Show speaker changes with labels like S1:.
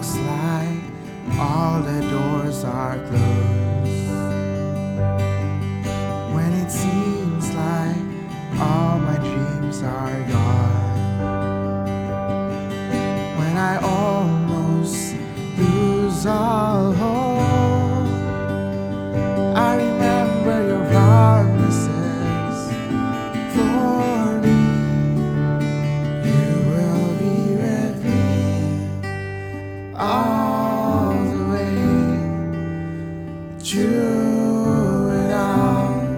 S1: looks like all the doors are closed. When it seems like all my dreams are gone. When I almost lose all all the way through it all